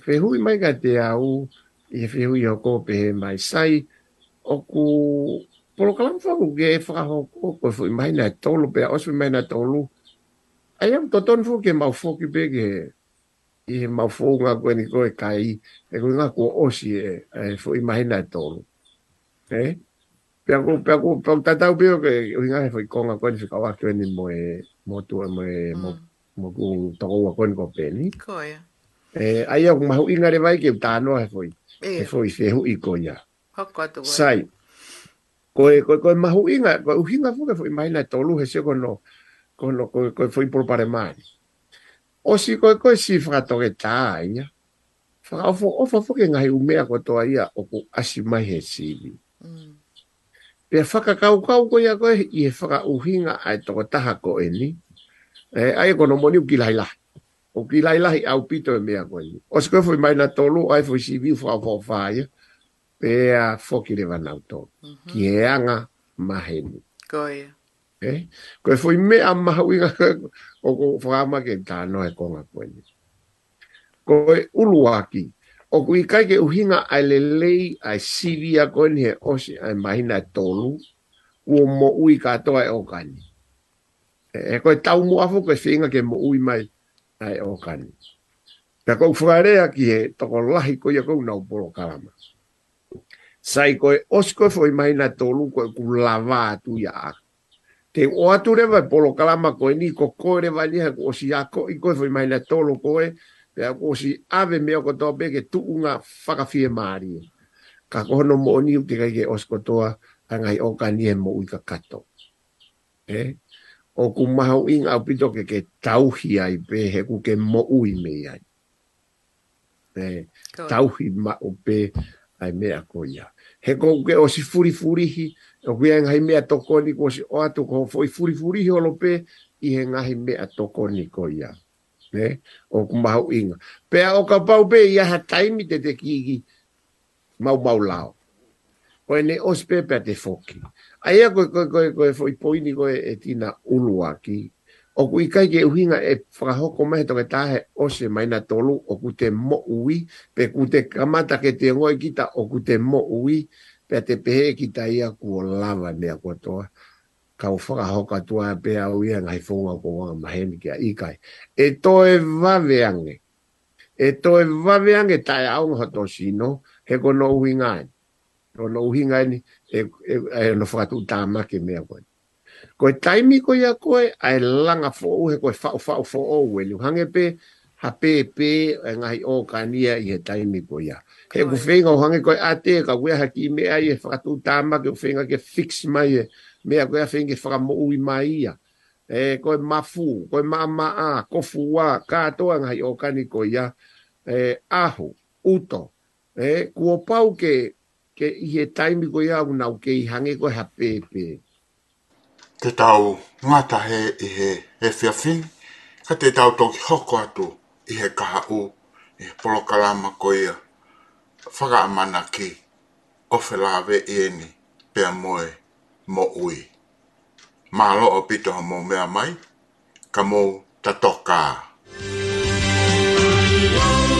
Fehu i mai ka te au i fehu i hoko pe he mai sai. O ku polo kalam fangu ke e whaka hoko ko e fui mai na tolu pe a osu mai na tolu. Ai am to tonfu ke mau foki pe ke i he mau fo ngā koe ni koe kai e koe ngā kua osi e e fui mai na tolu. E? Pea ku, pea ku, pea ku tatau pe o ke ui ngā he fui konga koe ni whaka wakio ni mo e mo tu mm. mo mo ku to ko ko ko pe ni ko ya e ai au ma inga le vai ke ta no e foi e foi se hu i ko ya ko tu sai ko ko ko ma hu inga ko hu inga fu ke foi mai na to he se ko no ko no ko ko foi por pare mai o si ko ko si fra to ke ta ya fra fo fo fo ke nga hu me ko to ia o ku asi mai he si pe faka kau kau ko ya e ko i faka uhinga ai to taha ko eni e ai ko no moni ki laila o ki laila i au pito e me ko ni o se ko foi mai na tolu ai foi si vi fa fa fa ya pe le van auto ki e anga maheni ko e e ko foi me a mahuinga o ko fa ma ke ta no e ko ma ko ni ko uluaki o kui kai ke uhinga ai lelei ai sivi a koe ni he osi ai mahina e tolu uo mo ui katoa e okani. E, e koe tau mo afo koe whinga ke mo ui mai ai okani. Pea kou whakarea ki he toko lahi koe a kou nau polo karama. Sai koe osi koe fo i mahina e tolu koe ku lava atu ia a. Te o atu rewa polo karama koe ni ko koe rewa ni ha ko osi a koe i koe fo i mahina e tolu koe koe e a kōsi awe mea ko tōpe ke tu unga whakawhie maari. Ka kohono mo oni uke kai ke osko toa angai o ka nie mo ui ka kato. E? O ku mahau ing au pito ke ke tauhi ai pe he ku ke mo ui me ai. E? Tauhi ma o pe ai mea ko ia. He ko ke o si furi furihi o kui angai mea toko ni ko si o atu ko foi furi furihi olo pe i he ngahi mea toko ni ko ia. Yeah ne o mau inga pe o ka pau pe ia ha taimi te te ki mau mau lao o ne os pe pe te foki ai ko ko ko ko e foi poini ko e tina ulua ki o ku ikai ke uhinga e whakahoko mehe toke tahe o se na tolu o ku te mo ui pe ku te kamata ke te ngoi kita o ku te mo ui pe te pe kita ia ku o lava mea kua toa kau whaka hoka tua a pea au ia ngai fonga ko wanga mahemi kia ikai. E to e waveange. E to e waveange tae aunga hato sino, he ko no uhi ngai. No no uhi ngai ni, e, e, e, e no whakatu tā make mea koe. Ko e taimi ko ia koe, a e langa fo u, he ko e whau whau fo o ue, ni hange pe, ha pe pe, e ngai o kania i he taimi ko ia. He ku whenga o hange koe a te, ka wea ha ki mea i e whakatu tā make, u whenga ke fix mai e, mea koe awhenge whakamo ui mai ia. E, koe mafu, koe maamaa, kofua, katoa ngai o kani koe ya. E, ahu, uto, e, kuo pau ke, ke ihe taimi koe ia unau ke hange koe hapepe. Te tau he i he efiafin, ka te tau toki hoko atu i he kaha u, i he polokalama koe ia. Whakaamana ki, ofelawe ieni, pia moe mo ui. Mahalo o pito ha mo mea mai, ka mo tatoka. Yeah.